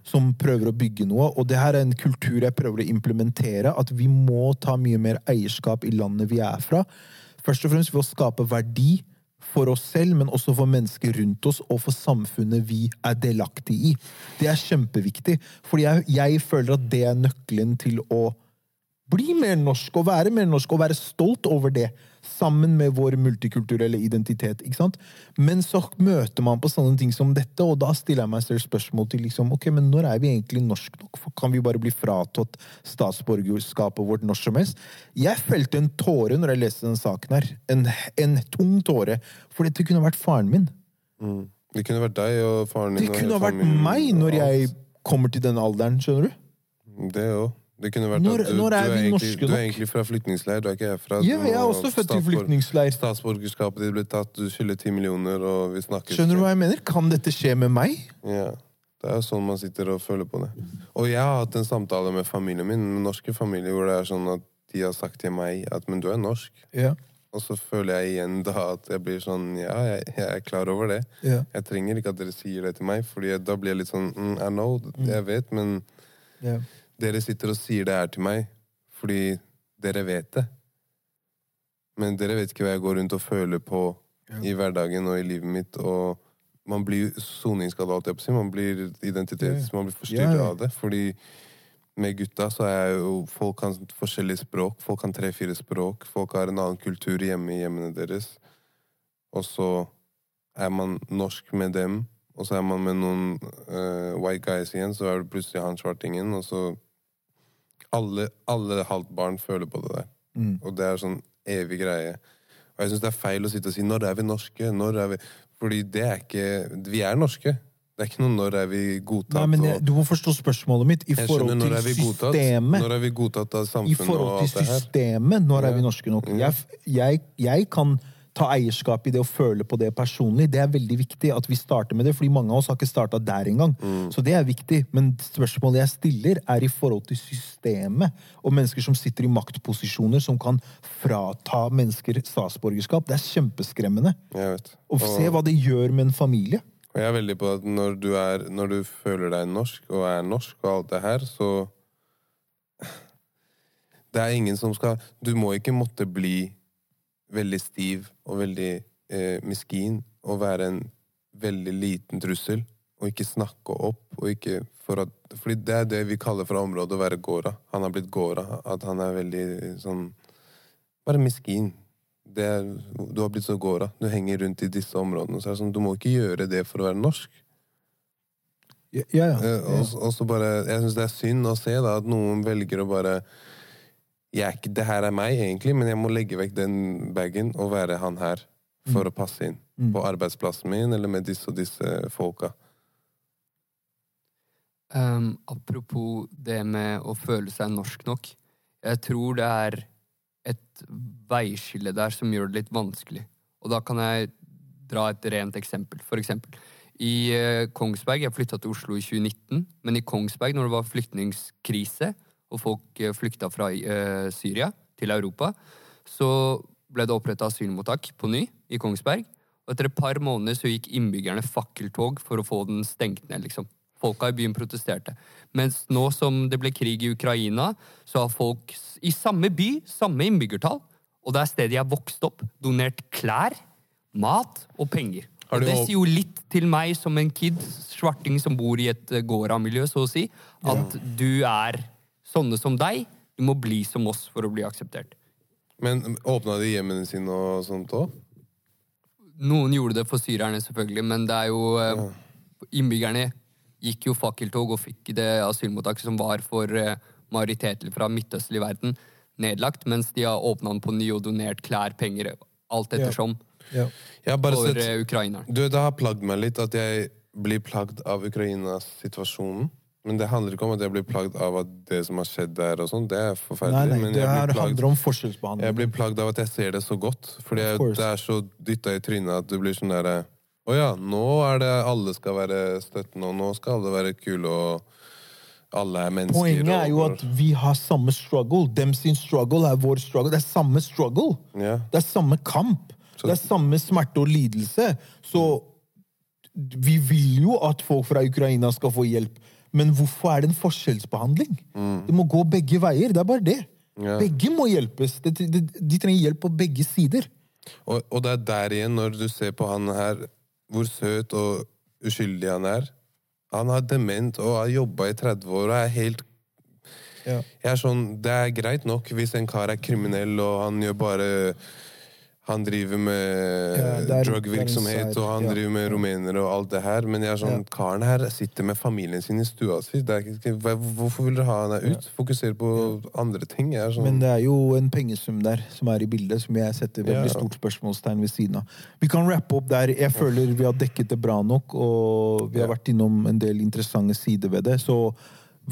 [SPEAKER 1] som prøver å bygge noe, og det her er en kultur jeg prøver å implementere, at vi må ta mye mer eierskap i landet vi er fra. Først og fremst ved å skape verdi for oss selv, men også for mennesker rundt oss og for samfunnet vi er delaktig i. Det er kjempeviktig, fordi jeg, jeg føler at det er nøkkelen til å bli mer norsk og være mer norsk og være stolt over det, sammen med vår multikulturelle identitet. ikke sant? Men så møter man på sånne ting som dette, og da stiller jeg meg selv spørsmål til liksom, ok, men når er vi egentlig norsk nok? For kan vi bare bli fratatt statsborgerskapet vårt når som helst? Jeg felte en tåre når jeg leste den saken her. En, en tung tåre. For dette kunne vært faren min.
[SPEAKER 2] Mm. Det kunne vært deg og faren din.
[SPEAKER 1] Det kunne ha vært meg når jeg kommer til den alderen, skjønner du?
[SPEAKER 2] Det òg. Det kunne vært
[SPEAKER 1] Når-
[SPEAKER 2] at du,
[SPEAKER 1] når er
[SPEAKER 2] du,
[SPEAKER 1] vi
[SPEAKER 2] egentlig,
[SPEAKER 1] nok?
[SPEAKER 2] du er egentlig fra flyktningleir, du er ikke herfra.
[SPEAKER 1] Ja, jeg er også født i flyktningleir.
[SPEAKER 2] Statsborgerskapet ditt ble tatt, du skylder ti millioner, og vi snakkes
[SPEAKER 1] Skjønner du hva jeg mener? Kan dette skje med meg?
[SPEAKER 2] Ja. Det er jo sånn man sitter og føler på det. Og jeg har hatt en samtale med familien min, med norske familier, hvor det er sånn at de har sagt til meg at 'men du er norsk'.
[SPEAKER 1] Ja.
[SPEAKER 2] Og så føler jeg igjen da at jeg blir sånn Ja, jeg, jeg er klar over det.
[SPEAKER 1] Ja.
[SPEAKER 2] Jeg trenger ikke at dere sier det til meg, Fordi da blir jeg litt sånn mm, I know, jeg vet, men
[SPEAKER 1] Ja.
[SPEAKER 2] Dere sitter og sier det her til meg fordi dere vet det. Men dere vet ikke hva jeg går rundt og føler på i hverdagen og i livet mitt. Og man blir på. Man blir identitets... Man blir forstyrra
[SPEAKER 1] Ja, ja.
[SPEAKER 2] av det. Fordi med gutta så er jo folk kan forskjellige språk. Folk kan tre-fire språk. Folk har en annen kultur hjemme i hjemmene deres. Og så er man norsk med dem, og så er man med noen uh, white guys igjen, så er det plutselig han svartingen, og så alle, alle halvt barn føler på det der.
[SPEAKER 1] Mm.
[SPEAKER 2] Og det er sånn evig greie. Og jeg syns det er feil å sitte og si 'når er vi norske'? Når er vi Fordi det er ikke Vi er norske. Det er ikke noe når er vi godtatt.
[SPEAKER 1] Nei, men jeg, Du må forstå spørsmålet mitt i forhold
[SPEAKER 2] skjønner, når er
[SPEAKER 1] til systemet.
[SPEAKER 2] Når er vi godtatt av samfunnet og
[SPEAKER 1] forhold
[SPEAKER 2] alt
[SPEAKER 1] til
[SPEAKER 2] det her?
[SPEAKER 1] systemet, når er vi norske nok?
[SPEAKER 2] Ja.
[SPEAKER 1] Jeg, jeg, jeg kan ta eierskap i det og føle på det personlig. Det er veldig viktig at vi starter med det, fordi mange av oss har ikke starta der engang.
[SPEAKER 2] Mm.
[SPEAKER 1] Så det er viktig. Men spørsmålet jeg stiller, er i forhold til systemet og mennesker som sitter i maktposisjoner som kan frata mennesker statsborgerskap. Det er kjempeskremmende.
[SPEAKER 2] Jeg vet.
[SPEAKER 1] Og se hva det gjør med en familie.
[SPEAKER 2] Og jeg er veldig på at når du, er, når du føler deg norsk og er norsk og alt det her, så Det er ingen som skal Du må ikke måtte bli veldig stiv og veldig eh, miskin og være en veldig liten trussel og ikke snakke opp og ikke for at, Fordi det er det vi kaller fra området å være gåra. Han har blitt gåra. At han er veldig sånn Bare miskin. Er, du har blitt så gåra. Du henger rundt i disse områdene. Så er det sånn, du må ikke gjøre det for å være norsk.
[SPEAKER 1] Ja, ja.
[SPEAKER 2] ja. og, og så bare, Jeg syns det er synd å se da, at noen velger å bare jeg er ikke, Det her er meg, egentlig, men jeg må legge vekk den bagen og være han her for å passe inn.
[SPEAKER 1] Mm.
[SPEAKER 2] På arbeidsplassen min eller med disse og disse folka.
[SPEAKER 3] Um, apropos det med å føle seg norsk nok. Jeg tror det er et veiskille der som gjør det litt vanskelig. Og da kan jeg dra et rent eksempel. For eksempel i eh, Kongsberg Jeg flytta til Oslo i 2019, men i Kongsberg, når det var flyktningkrise, og folk eh, flykta fra eh, Syria til Europa, så ble det oppretta asylmottak på ny i Kongsberg. Og etter et par måneder så gikk innbyggerne fakkeltog for å få den stengt ned, liksom. Folka i byen protesterte. Mens nå som det ble krig i Ukraina, så har folk i samme by, samme innbyggertall, og det er stedet jeg vokste opp, donert klær, mat og penger. Og det sier jo litt til meg som en kid, svarting som bor i et eh, gårda-miljø, så å si, at du er sånne som deg. Du må bli som oss for å bli akseptert.
[SPEAKER 2] Men åpna de hjemmene sine og sånt òg?
[SPEAKER 3] Noen gjorde det for syrerne, selvfølgelig, men det er jo ja. Innbyggerne gikk jo fakkeltog og fikk det asylmottaket som var for eh, majoriteten fra midtøstlig verden, nedlagt, mens de har åpna den på ny og donert klær, penger, alt ettersom,
[SPEAKER 1] Ja.
[SPEAKER 2] Bare
[SPEAKER 3] for eh, ukrainerne.
[SPEAKER 2] Du, Det har plagd meg litt at jeg blir plagd av Ukraina-situasjonen. Men det handler ikke om at jeg blir plagd av at det som har skjedd der, og sånn. Det er forferdelig.
[SPEAKER 1] nei,
[SPEAKER 2] men
[SPEAKER 1] det
[SPEAKER 2] jeg
[SPEAKER 1] her
[SPEAKER 2] plagd,
[SPEAKER 1] handler om
[SPEAKER 2] jeg blir plagd av at jeg ser det så godt. Fordi jeg, det er så dytta i trynet at du blir sånn derre Å ja, nå er det alle skal være støttende, og nå skal alle være kule, og alle er mennesker.
[SPEAKER 1] Poenget er jo at vi har samme struggle. Dem sin struggle er vår struggle. Det er samme struggle.
[SPEAKER 2] Ja.
[SPEAKER 1] Det er samme kamp. Det er samme smerte og lidelse. Så vi vil jo at folk fra Ukraina skal få hjelp. Men hvorfor er det en forskjellsbehandling? Det må gå begge veier. Det er bare det.
[SPEAKER 2] Ja.
[SPEAKER 1] Begge må hjelpes. De, de, de trenger hjelp på begge sider.
[SPEAKER 2] Og, og det er der igjen, når du ser på han her, hvor søt og uskyldig han er. Han har dement og har jobba i 30 år og er helt
[SPEAKER 1] Ja.
[SPEAKER 2] Jeg er sånn, Det er greit nok hvis en kar er kriminell og han gjør bare Han driver med
[SPEAKER 1] Ja,
[SPEAKER 2] drugvirksomhet og han
[SPEAKER 1] ja.
[SPEAKER 2] driver med rumenere og alt det her, men jeg er sånn, karen her sitter med familien sin i stua si. Hvorfor vil dere ha han her ut? Fokusere på andre ting. Sånn,
[SPEAKER 1] Men det er jo en pengesum der som er i bildet, som jeg setter veldig
[SPEAKER 2] Ja.
[SPEAKER 1] stort spørsmålstegn ved siden av. Vi kan rappe opp der. Jeg føler vi har dekket det bra nok, og vi har
[SPEAKER 2] Ja.
[SPEAKER 1] vært innom en del interessante sider ved det. Så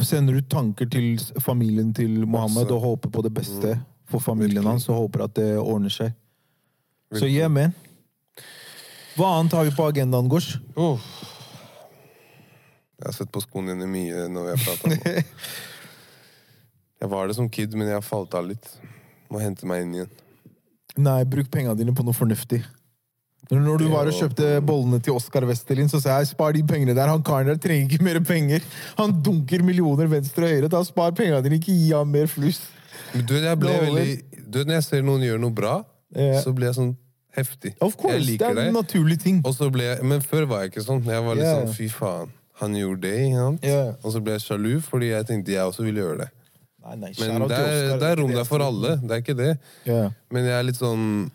[SPEAKER 1] sender du tanker til familien til Mohammed og håper på det beste for familien hans, og håper at det ordner seg. Så yeah, man. Hva annet har vi på agendaen, Gosh?
[SPEAKER 2] Oh. Jeg har sett på skoene dine mye når har prata nå. Jeg var det som kid, men jeg har falt av litt. Må hente meg inn igjen.
[SPEAKER 1] Nei, bruk pengene dine på noe fornuftig. Når du var og kjøpte bollene til Oskar Westerlin, så sa jeg spar de pengene der. Han karen der trenger ikke mer penger. Han dunker millioner venstre og høyre. Da Spar pengene dine, ikke gi ham mer flus.
[SPEAKER 2] Du, jeg ble veldig du, Når jeg ser noen gjøre noe bra,
[SPEAKER 1] Ja.
[SPEAKER 2] så blir jeg sånn heftig.
[SPEAKER 1] Of course,
[SPEAKER 2] jeg
[SPEAKER 1] det er en naturlig ting.
[SPEAKER 2] Jeg, men før var jeg ikke sånn. Jeg var litt
[SPEAKER 1] yeah.
[SPEAKER 2] sånn fy faen, han gjorde det.
[SPEAKER 1] Yeah.
[SPEAKER 2] Og så ble jeg sjalu fordi jeg tenkte jeg også ville gjøre det.
[SPEAKER 1] Nei, nei,
[SPEAKER 2] Men det er, det er rom der for alle. Det er ikke det.
[SPEAKER 1] Yeah.
[SPEAKER 2] Men jeg er litt sånn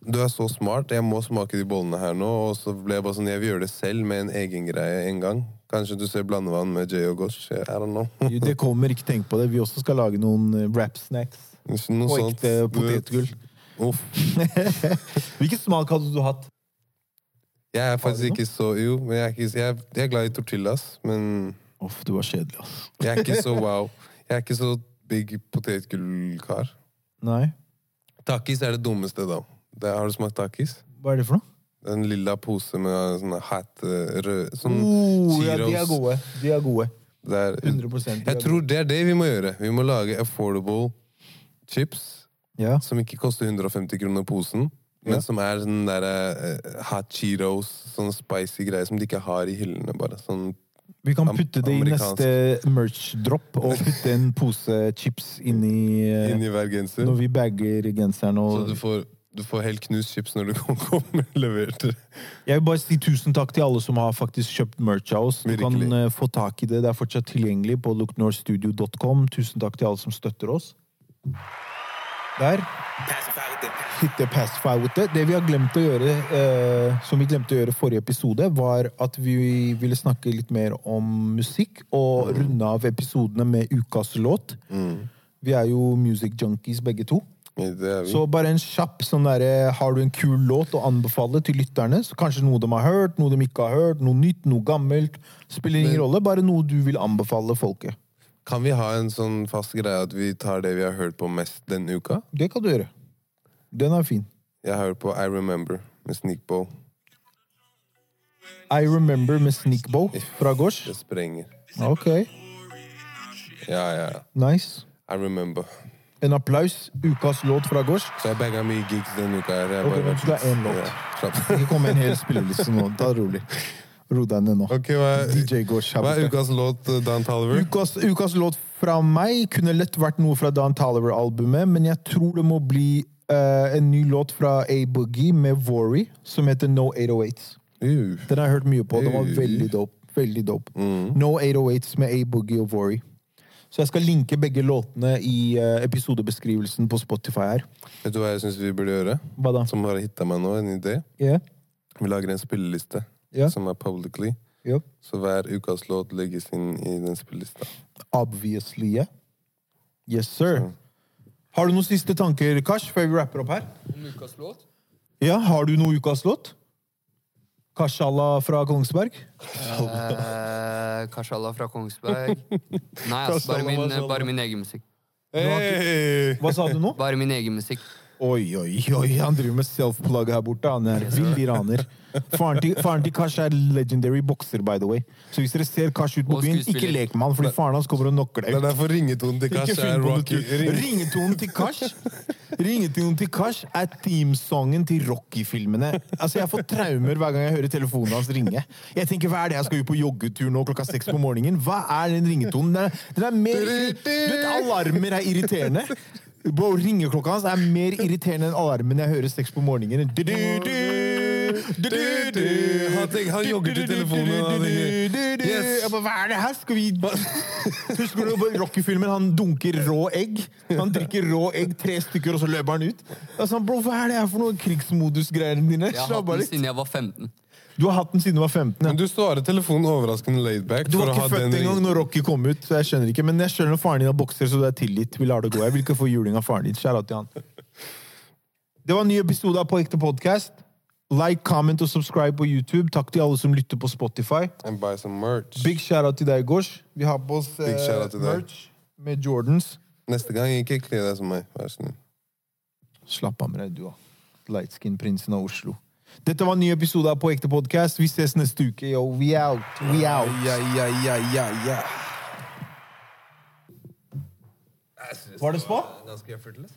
[SPEAKER 2] Du er så smart, jeg må smake de bollene her nå. Og så ble jeg bare sånn, jeg vil gjøre det selv med en egen greie en gang. Kanskje du ser blandevann med Jay og Gosh. I don't know.
[SPEAKER 1] Det kommer, ikke tenk på det. Vi også skal lage noen eh, wrap snacks.
[SPEAKER 2] Noe
[SPEAKER 1] Og
[SPEAKER 2] sånt.
[SPEAKER 1] ekte potetgull.
[SPEAKER 2] Uff.
[SPEAKER 1] Hvilken smak hadde du hatt?
[SPEAKER 2] Jeg er faktisk ikke så Jo, men jeg er, ikke, jeg, jeg er glad i tortillas, men
[SPEAKER 1] Uff, du var kjedelig, ass.
[SPEAKER 2] jeg er ikke så wow. Jeg er ikke så big potetgullkar.
[SPEAKER 1] Nei.
[SPEAKER 2] Takis er det dummeste, da. Det, har du smakt takis?
[SPEAKER 1] Hva er det for noe?
[SPEAKER 2] En lilla pose med sånne hat eh, rød Sånn
[SPEAKER 1] Oh, ja, de er gode. De er gode.
[SPEAKER 2] Det er,
[SPEAKER 1] 100 de
[SPEAKER 2] Jeg tror det er det vi må gjøre. Vi må lage affordable chips
[SPEAKER 1] Ja.
[SPEAKER 2] som ikke koster 150 kroner posen, men
[SPEAKER 1] Ja.
[SPEAKER 2] som er sånn derre eh, hot cheetos, sånn spicy greier som de ikke har i hyllene, bare. Sånn
[SPEAKER 1] Vi kan putte det i neste merch-drop og putte en pose chips inni eh,
[SPEAKER 2] inni hver genser.
[SPEAKER 1] når vi bagger genseren.
[SPEAKER 2] Så du får, du får helt knust chips når du kommer levert.
[SPEAKER 1] jeg vil bare si tusen takk til alle som har faktisk kjøpt merch av oss. Du kan
[SPEAKER 2] Virkelig.
[SPEAKER 1] eh, få tak i det. Det er fortsatt tilgjengelig på looknorstudio.com. Tusen takk til alle som støtter oss. Der. Hit the pacify with it. Det vi har glemt å gjøre, eh, som vi glemte å gjøre forrige episode, var at vi ville snakke litt mer om musikk og runde av episodene med ukas låt. Vi er jo music junkies begge to.
[SPEAKER 2] Det er vi.
[SPEAKER 1] Så bare en kjapp sånn derre Har du en kul låt å anbefale til lytterne? Så kanskje noe de har hørt, noe de ikke har hørt, noe nytt, noe gammelt. Spiller ingen rolle, bare noe du vil anbefale folket.
[SPEAKER 2] Kan vi ha en sånn fast greie at vi tar det vi har hørt på mest denne uka?
[SPEAKER 1] Det kan du gjøre. Den er fin.
[SPEAKER 2] Jeg har hørt på I Remember med Sneakbow.
[SPEAKER 1] I Remember med Sneakbow fra gårds?
[SPEAKER 2] Det sprenger.
[SPEAKER 1] Ok,
[SPEAKER 2] Ja, ja, ja.
[SPEAKER 1] nice.
[SPEAKER 2] I Remember.
[SPEAKER 1] En applaus. Ukas låt fra gårds.
[SPEAKER 2] Så jeg banga mye gigs denne uka. her. Jeg
[SPEAKER 1] Ok,
[SPEAKER 2] bare-
[SPEAKER 1] du har én låt.
[SPEAKER 2] Ja.
[SPEAKER 1] Ikke kom med en hel spilleliste nå. Ta det rolig. Ro deg ned nå.
[SPEAKER 2] Okay, hva
[SPEAKER 1] DJ går
[SPEAKER 2] hva er ukas låt, uh, Dan Toliver?
[SPEAKER 1] Ukas, ukas låt fra meg kunne lett vært noe fra Dan Toliver-albumet, men jeg tror det må bli uh, en ny låt fra A Boogie med Vory, som heter No 808s.
[SPEAKER 2] Uh,
[SPEAKER 1] Den har jeg hørt mye på. Den var veldig dope. Veldig dope.
[SPEAKER 2] Mm.
[SPEAKER 1] No 808s med A Boogie og Vory. Så jeg skal linke begge låtene i eh, episodebeskrivelsen på Spotify her.
[SPEAKER 2] vet du hva jeg syns vi burde gjøre?
[SPEAKER 1] Hva da?
[SPEAKER 2] Som har hitta meg nå, en idé.
[SPEAKER 1] Yeah.
[SPEAKER 2] Vi lager en spilleliste
[SPEAKER 1] Ja.
[SPEAKER 2] som er publicly.
[SPEAKER 1] Ja.
[SPEAKER 2] Så hver ukas låt legges inn i den spillelista.
[SPEAKER 1] Obviously, yeah. Yes, sir.
[SPEAKER 2] Så.
[SPEAKER 1] Har du noen siste tanker, Kash, før vi rapper opp her?
[SPEAKER 3] Om ukas låt?
[SPEAKER 1] Ja, har du noe ukas låt? Kashala fra Kongsberg?
[SPEAKER 3] Eh, Kashala fra Kongsberg. Nei, altså, bare, min, bare min egen musikk.
[SPEAKER 2] Hey!
[SPEAKER 1] Hva sa du nå?
[SPEAKER 3] Bare min egen musikk.
[SPEAKER 1] Oi, oi, oi, han driver med self-plug her borte. Han er vill iraner. Faren til, faren til Kash er legendary bokser, by the way. Så hvis dere ser Kash ut på
[SPEAKER 3] Og
[SPEAKER 1] byen, ikke
[SPEAKER 3] skuespiller.
[SPEAKER 1] lek med han, fordi faren hans kommer og knocker
[SPEAKER 2] Det
[SPEAKER 1] deg
[SPEAKER 2] er
[SPEAKER 1] ut.
[SPEAKER 2] derfor ringetonen til
[SPEAKER 1] Ikke
[SPEAKER 2] Kash er Rocky. Ring.
[SPEAKER 1] Ringetonen til Kash Ringetonen til Kash er teamsongen til Rocky-filmene. Altså, Jeg får traumer hver gang jeg hører telefonen hans ringe. Jeg tenker, Hva er det jeg skal ut på joggetur nå klokka seks på morgenen? Hva er den ringetonen? Den er, den er mer Du vet, Alarmer er irriterende. Bro, Ringeklokka hans er mer irriterende enn alarmen jeg hører seks på morgenen. Du, du, du.
[SPEAKER 2] Han jogger til telefonen, yes.
[SPEAKER 1] Hva er det her? Skal vi Husker du Rocky-filmen? Han dunker rå egg. Han drikker rå egg, tre stykker, og så løper han ut. Altså, bro, Hva er det her for noe krigsmodus-greiene dine?
[SPEAKER 3] Jeg har
[SPEAKER 1] Slapp
[SPEAKER 3] hatt
[SPEAKER 1] av
[SPEAKER 3] den
[SPEAKER 1] litt.
[SPEAKER 3] siden jeg var 15.
[SPEAKER 1] Du har hatt den siden du var 15.
[SPEAKER 2] Men du svarer telefonen overraskende laidback.
[SPEAKER 1] Du var ikke født
[SPEAKER 2] den
[SPEAKER 1] engang når Rocky kom ut, så jeg skjønner ikke. Men jeg skjønner når faren din har bokser, så du er tilgitt. Vi lar det gå. Jeg vil ikke få juling av faren din. Kjære til han. Det var en ny episode av På ekte podcast. Like, comment og subscribe på YouTube. Takk til alle som lytter på Spotify.
[SPEAKER 2] And buy some merch.
[SPEAKER 1] Big shout-out til deg, Gosh. Vi har på oss
[SPEAKER 2] Big
[SPEAKER 1] eh, merch med Jordans.
[SPEAKER 2] Neste gang, ikke kle deg som meg. Vær snill.
[SPEAKER 1] Slapp av med deg, du, da. Lightskin-prinsen av Oslo. Dette var en ny episode av På ekte podcast. Vi ses neste uke. Yo, we out. We out.
[SPEAKER 2] Ja, ja, ja, ja, ja.
[SPEAKER 1] Var det spå?
[SPEAKER 2] Ganske effortless.